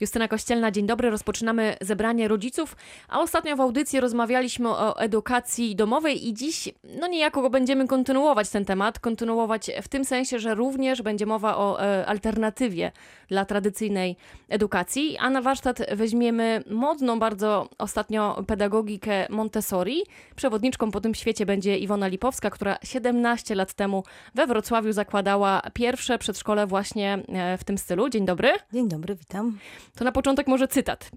Justyna Kościelna, dzień dobry. Rozpoczynamy zebranie rodziców, a ostatnio w audycji rozmawialiśmy o edukacji domowej i dziś, no niejako będziemy kontynuować ten temat. Kontynuować w tym sensie, że również będzie mowa o e, alternatywie dla tradycyjnej edukacji, a na warsztat weźmiemy modną bardzo ostatnio pedagogikę Montessori. Przewodniczką po tym świecie będzie Iwona Lipowska, która 17 lat temu we Wrocławiu zakładała pierwsze przedszkole właśnie e, w tym stylu. Dzień dobry. Dzień dobry, witam. To na początek może cytat.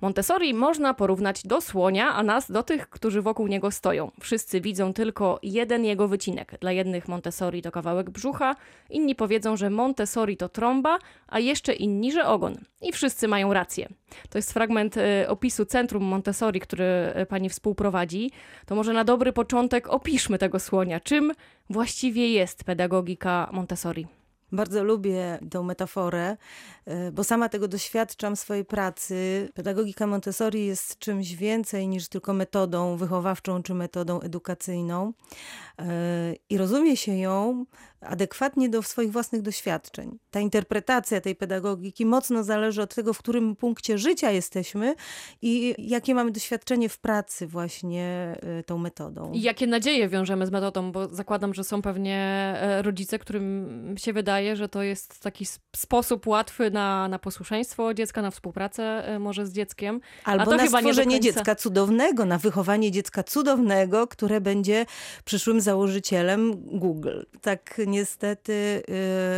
Montessori można porównać do słonia, a nas do tych, którzy wokół niego stoją. Wszyscy widzą tylko jeden jego wycinek. Dla jednych Montessori to kawałek brzucha, inni powiedzą, że Montessori to trąba, a jeszcze inni, że ogon. I wszyscy mają rację. To jest fragment y, opisu Centrum Montessori, który y, pani współprowadzi. To może na dobry początek opiszmy tego słonia. Czym właściwie jest pedagogika Montessori? Bardzo lubię tę metaforę, e, bo sama tego doświadczam swojej pracy. Pedagogika Montessori jest czymś więcej niż tylko metodą wychowawczą czy metodą edukacyjną e, i rozumie się ją adekwatnie do swoich własnych doświadczeń. Ta interpretacja tej pedagogiki mocno zależy od tego, w którym punkcie życia jesteśmy i jakie mamy doświadczenie w pracy właśnie e, tą metodą. I jakie nadzieje wiążemy z metodą, bo zakładam, że są pewnie e, rodzice, którym się wydaje, że to jest taki sposób łatwy na, na posłuszeństwo dziecka, na współpracę e, może z dzieckiem. Albo na stworzenie dziecka cudownego, na wychowanie dziecka cudownego, które będzie przyszłym założycielem Google. Tak niestety.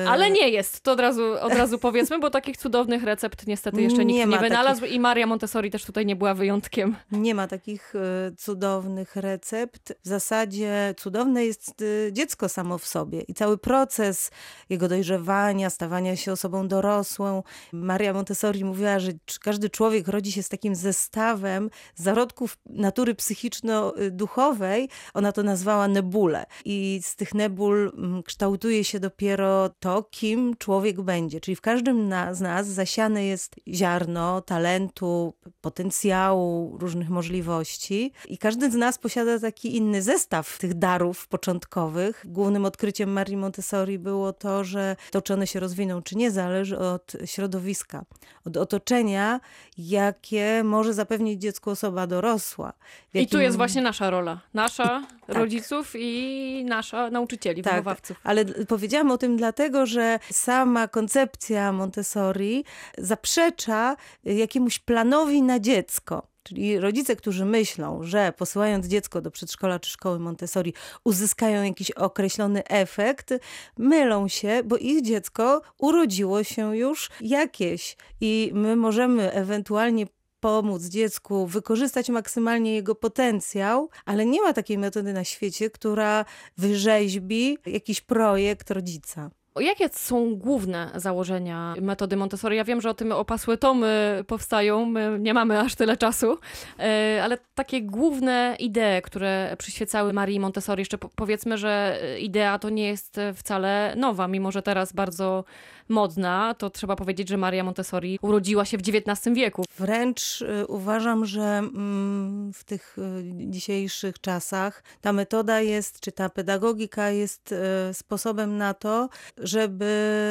Yy... Ale nie jest, to od razu, od razu powiedzmy, bo takich cudownych recept niestety jeszcze nikt nie, nie wynalazł takich... i Maria Montessori też tutaj nie była wyjątkiem. Nie ma takich y, cudownych recept. W zasadzie cudowne jest y, dziecko samo w sobie i cały proces jego dojrzewania, stawania się osobą dorosłą. Maria Montessori mówiła, że każdy człowiek rodzi się z takim zestawem zarodków natury psychiczno-duchowej. Ona to nazwała nebule. I z tych nebul mm, kształtuje się dopiero to, kim człowiek będzie. Czyli w każdym z nas zasiane jest ziarno talentu, potencjału, różnych możliwości i każdy z nas posiada taki inny zestaw tych darów początkowych. Głównym odkryciem Marii Montessori było to, że to, czy one się rozwiną, czy nie, zależy od środowiska, od otoczenia, jakie może zapewnić dziecku osoba dorosła. Jakim... I tu jest właśnie nasza rola. Nasza, I, tak. rodziców i nasza, nauczycieli, tak, wychowawców ale powiedziałam o tym dlatego, że sama koncepcja Montessori zaprzecza jakiemuś planowi na dziecko. Czyli rodzice, którzy myślą, że posyłając dziecko do przedszkola czy szkoły Montessori uzyskają jakiś określony efekt, mylą się, bo ich dziecko urodziło się już jakieś i my możemy ewentualnie pomóc dziecku wykorzystać maksymalnie jego potencjał, ale nie ma takiej metody na świecie, która wyrzeźbi jakiś projekt rodzica. Jakie są główne założenia metody Montessori? Ja wiem, że o tym opasłe tomy powstają, my nie mamy aż tyle czasu, e, ale takie główne idee, które przyświecały Marii Montessori, jeszcze powiedzmy, że idea to nie jest wcale nowa, mimo że teraz bardzo modna, to trzeba powiedzieć, że Maria Montessori urodziła się w XIX wieku. Wręcz y, uważam, że mm, w tych y, dzisiejszych czasach ta metoda jest, czy ta pedagogika jest y, sposobem na to, żeby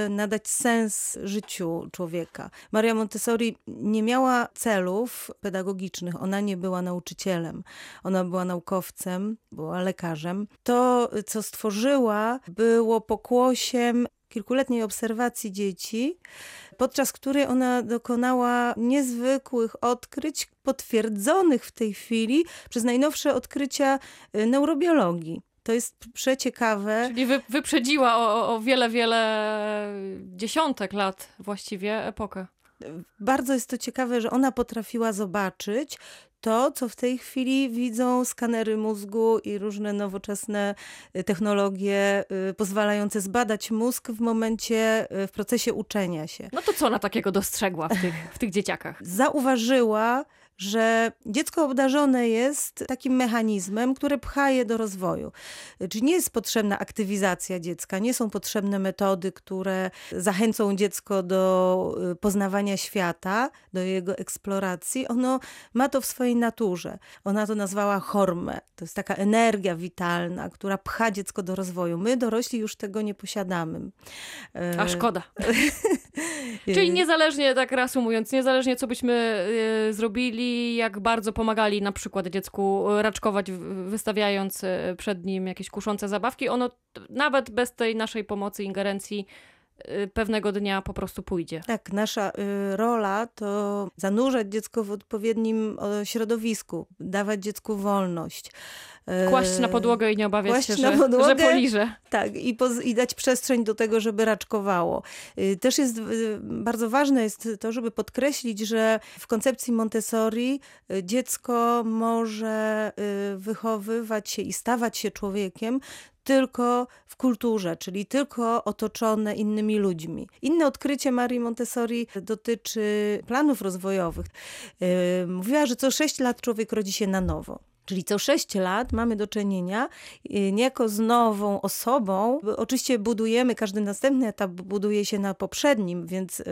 nadać sens życiu człowieka. Maria Montessori nie miała celów pedagogicznych, ona nie była nauczycielem, ona była naukowcem, była lekarzem. To, co stworzyła, było pokłosiem kilkuletniej obserwacji dzieci, podczas której ona dokonała niezwykłych odkryć, potwierdzonych w tej chwili przez najnowsze odkrycia y, neurobiologii. To jest przeciekawe. Czyli wy, wyprzedziła o, o wiele, wiele dziesiątek lat właściwie epokę. Bardzo jest to ciekawe, że ona potrafiła zobaczyć to, co w tej chwili widzą skanery mózgu i różne nowoczesne y, technologie y, pozwalające zbadać mózg w momencie, y, w procesie uczenia się. No to co ona takiego dostrzegła w tych, w tych dzieciakach? Zauważyła, że dziecko obdarzone jest takim mechanizmem, który pcha je do rozwoju. Czyli nie jest potrzebna aktywizacja dziecka, nie są potrzebne metody, które zachęcą dziecko do y, poznawania świata, do jego eksploracji. Ono ma to w swojej naturze. Ona to nazwała hormę. To jest taka energia witalna, która pcha dziecko do rozwoju. My, dorośli, już tego nie posiadamy. A szkoda. Czyli niezależnie, tak reasumując, niezależnie co byśmy y, zrobili, jak bardzo pomagali na przykład dziecku raczkować, wystawiając y, przed nim jakieś kuszące zabawki, ono nawet bez tej naszej pomocy, ingerencji y, pewnego dnia po prostu pójdzie. Tak, nasza rola to zanurzać dziecko w odpowiednim środowisku, dawać dziecku wolność. Kłaść na podłogę i nie obawiać się, że, podłogę, że poliże. Tak, i, i dać przestrzeń do tego, żeby raczkowało. Y, też jest y, bardzo ważne jest to, żeby podkreślić, że w koncepcji Montessori y, dziecko może wychowywać się i stawać się człowiekiem tylko w kulturze, czyli tylko otoczone innymi ludźmi. Inne odkrycie Marii Montessori dotyczy planów rozwojowych. Mówiła, że co sześć lat człowiek rodzi się na nowo. Czyli co 6 lat mamy do czynienia y, niejako z nową osobą. Oczywiście budujemy, każdy następny etap buduje się na poprzednim, więc y,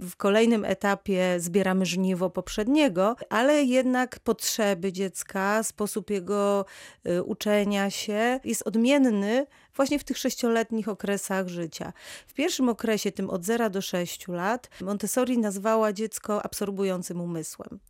w kolejnym etapie zbieramy żniwo poprzedniego, ale jednak potrzeby dziecka, sposób jego y, uczenia się jest odmienny właśnie w tych sześcioletnich okresach życia. W pierwszym okresie, tym od 0 do 6 lat, Montessori nazwała dziecko absorbującym umysłem.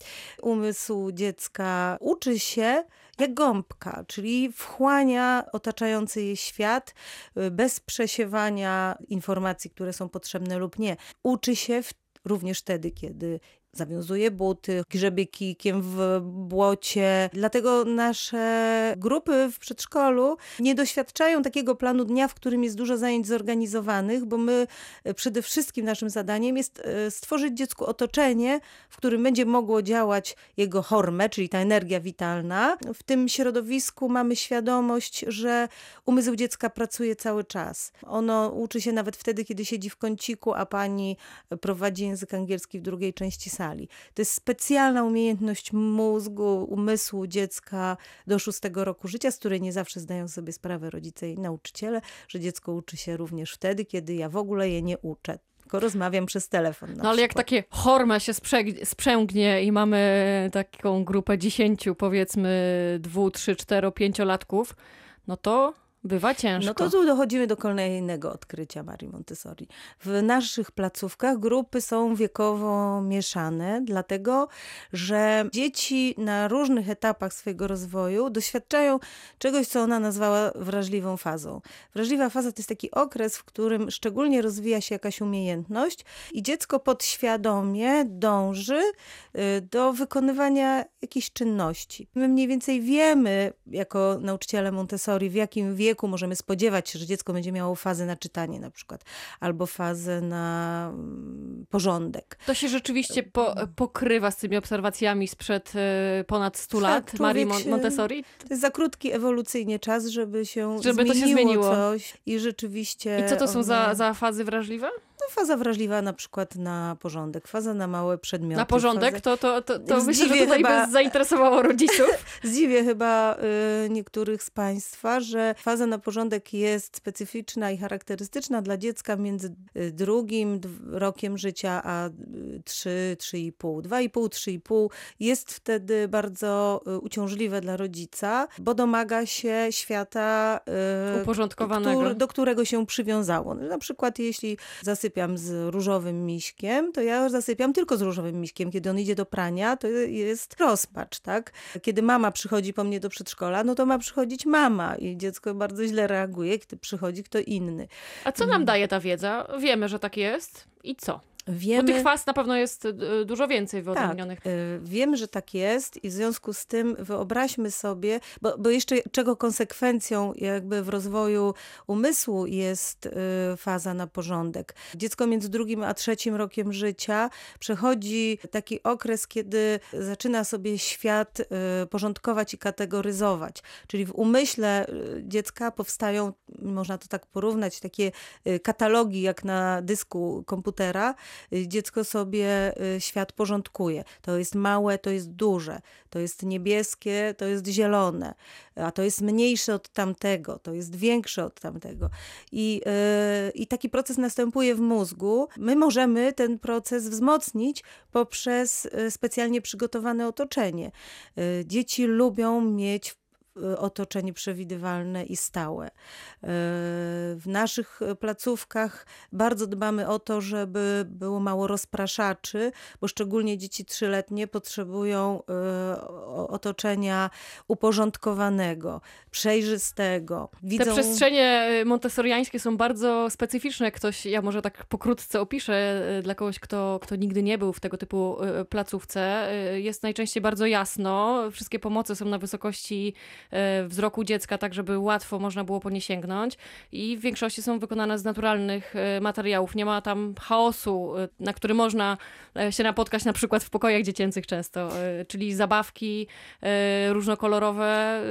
Umysł dziecka uczy się jak gąbka, czyli wchłania otaczający je świat y, bez przesiewania informacji, które są potrzebne lub nie. Uczy się w również wtedy, kiedy zawiązuje buty, grzebie kijkiem w błocie. Dlatego nasze grupy w przedszkolu nie doświadczają takiego planu dnia, w którym jest dużo zajęć zorganizowanych, bo my e, przede wszystkim naszym zadaniem jest e, stworzyć dziecku otoczenie, w którym będzie mogło działać jego hormę, czyli ta energia witalna. W tym środowisku mamy świadomość, że umysł dziecka pracuje cały czas. Ono uczy się nawet wtedy, kiedy siedzi w kąciku, a pani prowadzi język angielski w drugiej części sali. To jest specjalna umiejętność mózgu, umysłu dziecka do szóstego roku życia, z której nie zawsze zdają sobie sprawę rodzice i nauczyciele, że dziecko uczy się również wtedy, kiedy ja w ogóle je nie uczę tylko rozmawiam przez telefon. no ale jak takie hormę się sprzęgnie i mamy taką grupę dziesięciu, powiedzmy dwu, trzy, cztero, pięciolatków, no to Bywa ciężko. No to tu dochodzimy do kolejnego odkrycia Marii Montessori. W naszych placówkach grupy są wiekowo mieszane, dlatego że dzieci na różnych etapach swojego rozwoju doświadczają czegoś, co ona nazwała wrażliwą fazą. Wrażliwa faza to jest taki okres, w którym szczególnie rozwija się jakaś umiejętność i dziecko podświadomie dąży y, do wykonywania jakiejś czynności. My mniej więcej wiemy, jako nauczyciele Montessori, w jakim wieku wieku możemy spodziewać się, że dziecko będzie miało fazę na czytanie na przykład, albo fazę na mm, porządek. To się rzeczywiście po, pokrywa z tymi obserwacjami sprzed e, ponad 100 tak, lat Marii Montessori? To jest za krótki ewolucyjnie czas, żeby się żeby zmieniło to się zmieniło. coś i rzeczywiście... I co to są za, za fazy wrażliwe? Faza wrażliwa na przykład na porządek, faza na małe przedmioty. Na porządek? Fazę... To, to, to, to myślę, że tutaj chyba... by zainteresowało rodziców. Zdziwię chyba y, niektórych z Państwa, że faza na porządek jest specyficzna i charakterystyczna dla dziecka między y, drugim rokiem życia a 3, 3,5. 2,5, 3,5 jest wtedy bardzo y, uciążliwe dla rodzica, bo domaga się świata y, uporządkowanego, do którego się przywiązało. Na przykład jeśli zasypia zasypiam z różowym miśkiem, to ja zasypiam tylko z różowym miśkiem. Kiedy on idzie do prania, to jest rozpacz, tak? Kiedy mama przychodzi po mnie do przedszkola, no to ma przychodzić mama i dziecko bardzo źle reaguje, kiedy przychodzi kto inny. A co nam mm. daje ta wiedza? Wiemy, że tak jest i co? Wiemy, Bo tych faz na pewno jest y, dużo więcej wyodrębnionych. Tak, wiemy, że tak jest i w związku z tym wyobraźmy sobie, bo, bo jeszcze czego konsekwencją jakby w rozwoju umysłu jest y, faza na porządek. Dziecko między drugim a trzecim rokiem życia przechodzi taki okres, kiedy zaczyna sobie świat porządkować i kategoryzować. Czyli w umyśle dziecka powstają, można to tak porównać, takie katalogi jak na dysku komputera, y, dziecko sobie y, świat porządkuje. To jest małe, to jest duże, to jest niebieskie, to jest zielone, a to jest mniejsze od tamtego, to jest większe od tamtego. I, y, i taki proces następuje w mózgu. My możemy ten proces wzmocnić poprzez specjalnie przygotowane otoczenie. Dzieci lubią mieć Y, otoczenie przewidywalne i stałe. Y, w naszych placówkach bardzo dbamy o to, żeby było mało rozpraszaczy, bo szczególnie dzieci trzyletnie potrzebują y, otoczenia uporządkowanego, przejrzystego. Widzą... Te przestrzenie montessoriańskie są bardzo specyficzne. Ktoś, ja może tak pokrótce opiszę dla kogoś, kto, kto nigdy nie był w tego typu placówce. Jest najczęściej bardzo jasno. Wszystkie pomocy są na wysokości wzroku dziecka, tak żeby łatwo można było po nie sięgnąć. I w większości są wykonane z naturalnych e, materiałów. Nie ma tam chaosu, e, na który można się napotkać na przykład w pokojach dziecięcych często, czyli zabawki różnokolorowe.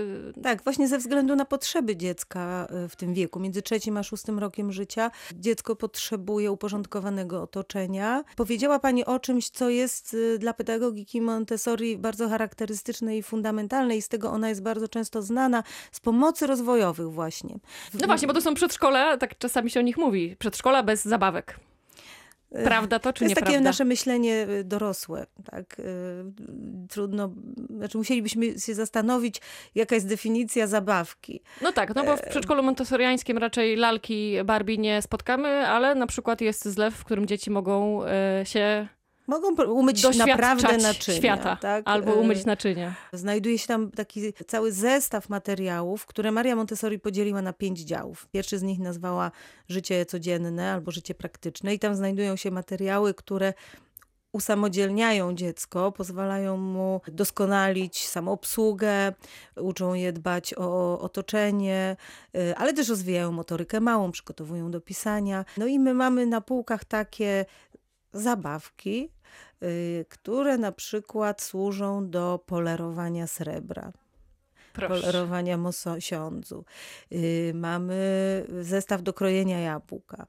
Tak, właśnie ze względu na potrzeby dziecka w tym wieku, między trzecim a szóstym rokiem życia, dziecko potrzebuje uporządkowanego otoczenia. Powiedziała Pani o czymś, co jest dla pedagogiki Montessori bardzo charakterystyczne i fundamentalne i z tego ona jest bardzo często często znana z pomocy rozwojowych właśnie. No właśnie, bo to są przedszkola, tak czasami się o nich mówi, przedszkola bez zabawek. Prawda to, czy nie? To jest takie nasze myślenie y, dorosłe. Tak? Y, trudno, znaczy musielibyśmy się zastanowić, jaka jest definicja zabawki. No tak, no bo w przedszkolu montessoriańskim raczej lalki Barbie nie spotkamy, ale na przykład jest zlew, w którym dzieci mogą się Mogą umyć naprawdę naczynia. świata, tak? albo umyć e, naczynia. Znajduje się tam taki cały zestaw materiałów, które Maria Montessori podzieliła na pięć działów. Pierwszy z nich nazwała życie codzienne albo życie praktyczne i tam znajdują się materiały, które usamodzielniają dziecko, pozwalają mu doskonalić samoobsługę, uczą je dbać o otoczenie, e, ale też rozwijają motorykę małą, przygotowują do pisania. No i my mamy na półkach takie zabawki, które na przykład służą do polerowania srebra. Proszę. Polerowania mosiądzu. Y, mamy zestaw do krojenia jabłka.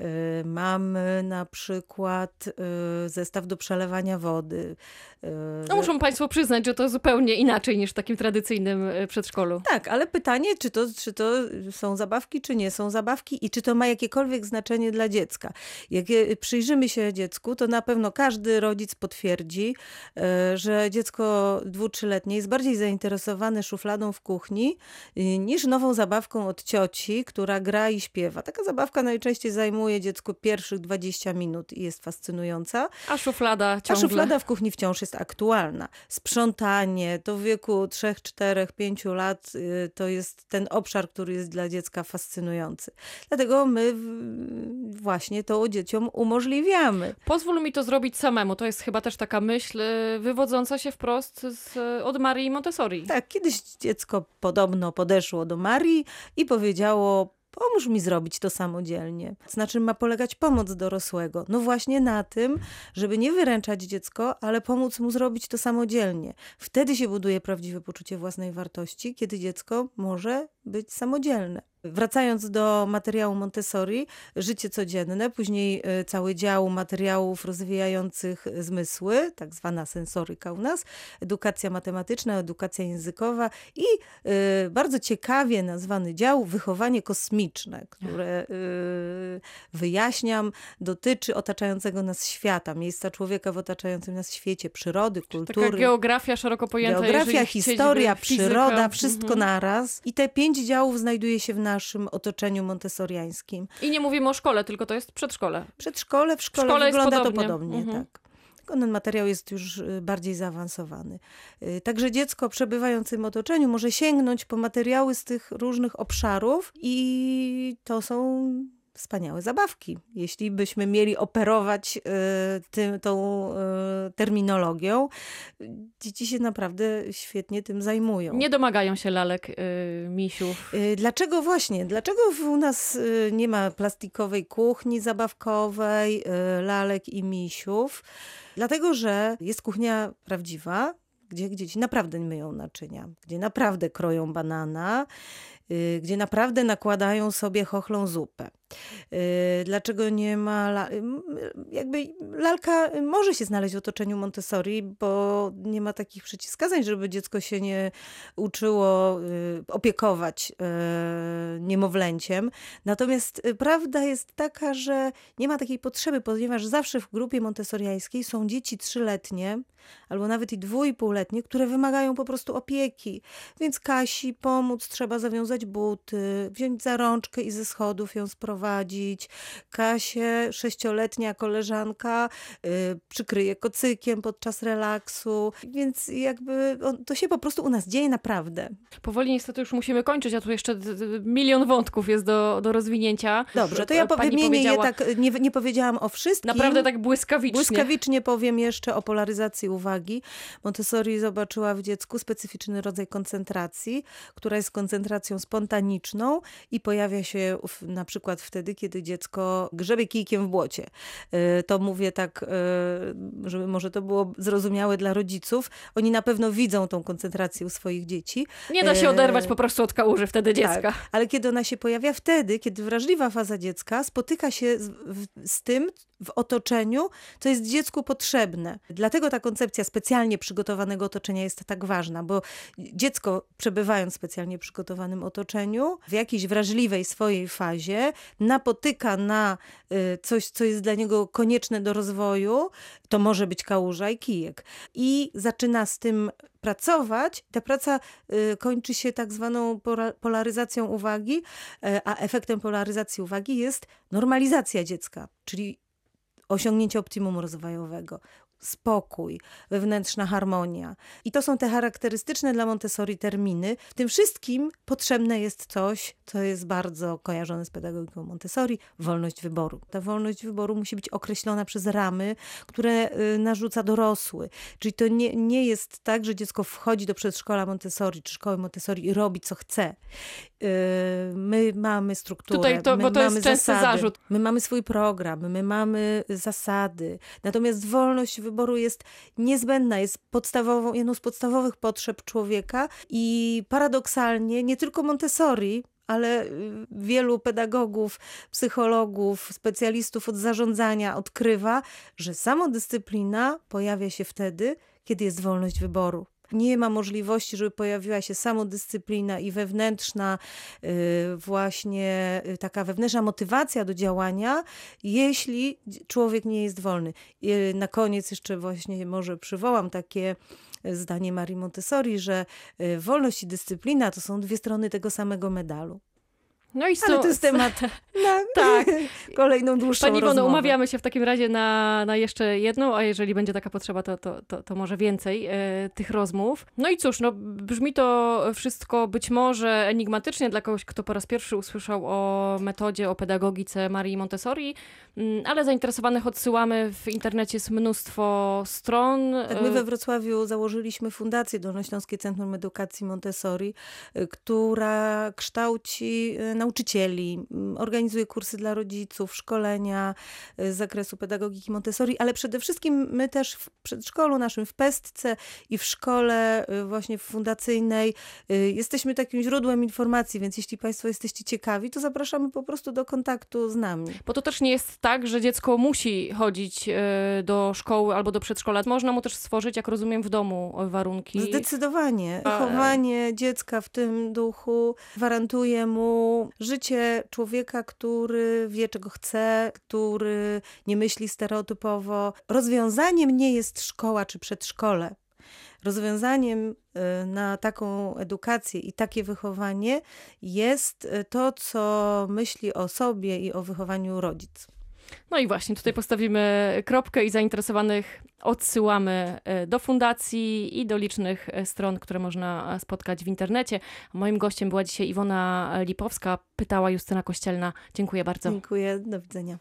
Y, mamy na przykład zestaw do przelewania wody. No muszą Państwo przyznać, że to zupełnie inaczej niż w takim tradycyjnym przedszkolu. Tak, ale pytanie, czy to, czy to są zabawki, czy nie są zabawki i czy to ma jakiekolwiek znaczenie dla dziecka. Jak przyjrzymy się dziecku, to na pewno każdy rodzic potwierdzi, że dziecko dwu, trzyletnie jest bardziej zainteresowane szufladą w kuchni niż nową zabawką od cioci, która gra i śpiewa. Taka zabawka najczęściej zajmuje dziecku pierwszych 20 minut i jest fascynująca. A szuflada ciągle. A szuflada w kuchni wciąż jest jest aktualna. Sprzątanie to w wieku 3, 4, 5 lat y, to jest ten obszar, który jest dla dziecka fascynujący. Dlatego my właśnie to dzieciom umożliwiamy. Pozwól mi to zrobić samemu. To jest chyba też taka myśl y, wywodząca się wprost z, od Marii Montessori. Tak, kiedyś dziecko podobno podeszło do Marii i powiedziało: Pomóż mi zrobić to samodzielnie. Na czym ma polegać pomoc dorosłego? No właśnie na tym, żeby nie wyręczać dziecko, ale pomóc mu zrobić to samodzielnie. Wtedy się buduje prawdziwe poczucie własnej wartości, kiedy dziecko może być samodzielne. Wracając do materiału Montessori, życie codzienne, później e, cały dział materiałów rozwijających zmysły, tak zwana sensoryka u nas, edukacja matematyczna, edukacja językowa i y, bardzo ciekawie nazwany dział wychowanie kosmiczne, które y, wyjaśniam, dotyczy otaczającego nas świata, miejsca człowieka w otaczającym nas świecie, przyrody, kultury. Taka geografia szeroko pojęta. Geografia, historia, przyroda, wszystko mhm. naraz. I te pięć działów znajduje się w naszym otoczeniu montessoriańskim. I nie mówimy o szkole, tylko to jest przedszkole. Przedszkole, w szkole, w szkole wygląda podobnie. to podobnie, mhm. tak. Ten materiał jest już y, bardziej zaawansowany. Y, także dziecko przebywając w otoczeniu może sięgnąć po materiały z tych różnych obszarów i to są wspaniałe zabawki. Jeśli byśmy mieli operować y, tym, tą y, terminologią, dzieci się naprawdę świetnie tym zajmują. Nie domagają się lalek, y, misiów. Dlaczego właśnie? Dlaczego u nas nie ma plastikowej kuchni zabawkowej, lalek i misiów? Dlatego, że jest kuchnia prawdziwa, gdzie dzieci naprawdę myją naczynia, gdzie naprawdę kroją banana, gdzie naprawdę nakładają sobie chochlą zupę. Y, dlaczego nie ma. La... Jakby lalka może się znaleźć w otoczeniu Montessori, bo nie ma takich przeciwwskazań, żeby dziecko się nie uczyło y, opiekować y, niemowlęciem. Natomiast prawda jest taka, że nie ma takiej potrzeby, ponieważ zawsze w grupie montessoriańskiej są dzieci trzyletnie albo nawet i dwu i półletnie, które wymagają po prostu opieki. Więc Kasi pomóc, trzeba zawiązać buty, wziąć za rączkę i ze schodów ją sprowadzić. Kasię, sześcioletnia koleżanka, yy, przykryje kocykiem podczas relaksu. Więc jakby on, to się po prostu u nas dzieje naprawdę. Powoli niestety już musimy kończyć, a tu jeszcze milion wątków jest do, do rozwinięcia. Dobrze, to ja wymienię je tak, nie, nie powiedziałam o wszystkim. Naprawdę tak błyskawicznie. Błyskawicznie powiem jeszcze o polaryzacji uwagi. Montessori zobaczyła w dziecku specyficzny rodzaj koncentracji, która jest koncentracją spontaniczną i pojawia się na przykład wtedy, kiedy dziecko grzebie kijkiem w błocie. Y, to mówię tak, y, żeby może to było zrozumiałe dla rodziców. Oni na pewno widzą tą koncentrację u swoich dzieci. Nie da się y, oderwać po prostu od kałuży wtedy tak, dziecka. Tak, ale kiedy ona się pojawia wtedy, kiedy wrażliwa faza dziecka spotyka się z, z tym, w otoczeniu, co jest dziecku potrzebne. Dlatego ta koncepcja specjalnie przygotowanego otoczenia jest tak ważna, bo dziecko przebywając w specjalnie przygotowanym otoczeniu, w jakiejś wrażliwej swojej fazie, napotyka na y, coś, co jest dla niego konieczne do rozwoju, to może być kałuża i kijek. I zaczyna z tym pracować. Ta praca y, kończy się tak zwaną polaryzacją uwagi, y, a efektem polaryzacji uwagi jest normalizacja dziecka, czyli osiągnięcie optimum rozwojowego, spokój, wewnętrzna harmonia. I to są te charakterystyczne dla Montessori terminy. W tym wszystkim potrzebne jest coś, co jest bardzo kojarzone z pedagogiką Montessori, wolność wyboru. Ta wolność wyboru musi być określona przez ramy, które y, narzuca dorosły. Czyli to nie, nie jest tak, że dziecko wchodzi do przedszkola Montessori czy szkoły Montessori i robi co chce. Y, my mamy strukturę, Tutaj to, bo to mamy jest częsty zasady, zarzut. My mamy swój program, my mamy zasady. Natomiast wolność wyboru jest niezbędna, jest podstawową, jedną z podstawowych potrzeb człowieka i paradoksalnie nie tylko Montessori, ale y, wielu pedagogów, psychologów, specjalistów od zarządzania odkrywa, że samodyscyplina pojawia się wtedy, kiedy jest wolność wyboru nie ma możliwości, żeby pojawiła się samodyscyplina i wewnętrzna y, właśnie y, taka wewnętrzna motywacja do działania, jeśli człowiek nie jest wolny. Na koniec jeszcze właśnie może przywołam takie zdanie Marii Montessori, że y, wolność i dyscyplina to są dwie strony tego samego medalu. No i Ale to jest temat na tak. kolejną dłuższą Pani Iwono, umawiamy się w takim razie na, na jeszcze jedną, a jeżeli będzie taka potrzeba, to, to, to, to może więcej e, tych rozmów. No i cóż, no, brzmi to wszystko być może enigmatycznie dla kogoś, kto po raz pierwszy usłyszał o metodzie, o pedagogice Marii Montessori, mm, ale zainteresowanych odsyłamy. W internecie jest mnóstwo stron. Tak, my we Wrocławiu założyliśmy Fundację Dolnośląskie Centrum Edukacji Montessori, e, która kształci e, nauczycieli, organizuje kursy dla rodziców, szkolenia y, z zakresu pedagogiki Montessori, ale przede wszystkim my też w przedszkolu naszym, w Pestce i w szkole y, właśnie fundacyjnej y, jesteśmy takim źródłem informacji, więc jeśli Państwo jesteście ciekawi, to zapraszamy po prostu do kontaktu z nami. Bo to też nie jest tak, że dziecko musi chodzić do szkoły albo do przedszkola. Można mu też stworzyć, jak rozumiem, w domu warunki. Zdecydowanie. Chowanie dziecka w tym duchu gwarantuje mu życie człowieka, który wie, czego chce, który nie myśli stereotypowo. Rozwiązaniem nie jest szkoła czy przedszkole. Rozwiązaniem y, na taką edukację i takie wychowanie jest y, to, co myśli o sobie i o wychowaniu rodzic. No i właśnie, tutaj postawimy kropkę i zainteresowanych odsyłamy e, do fundacji i do licznych e, stron, które można spotkać w internecie. Moim gościem była dzisiaj Iwona Lipowska, pytała Justyna Kościelna. Dziękuję bardzo. Dziękuję, do widzenia.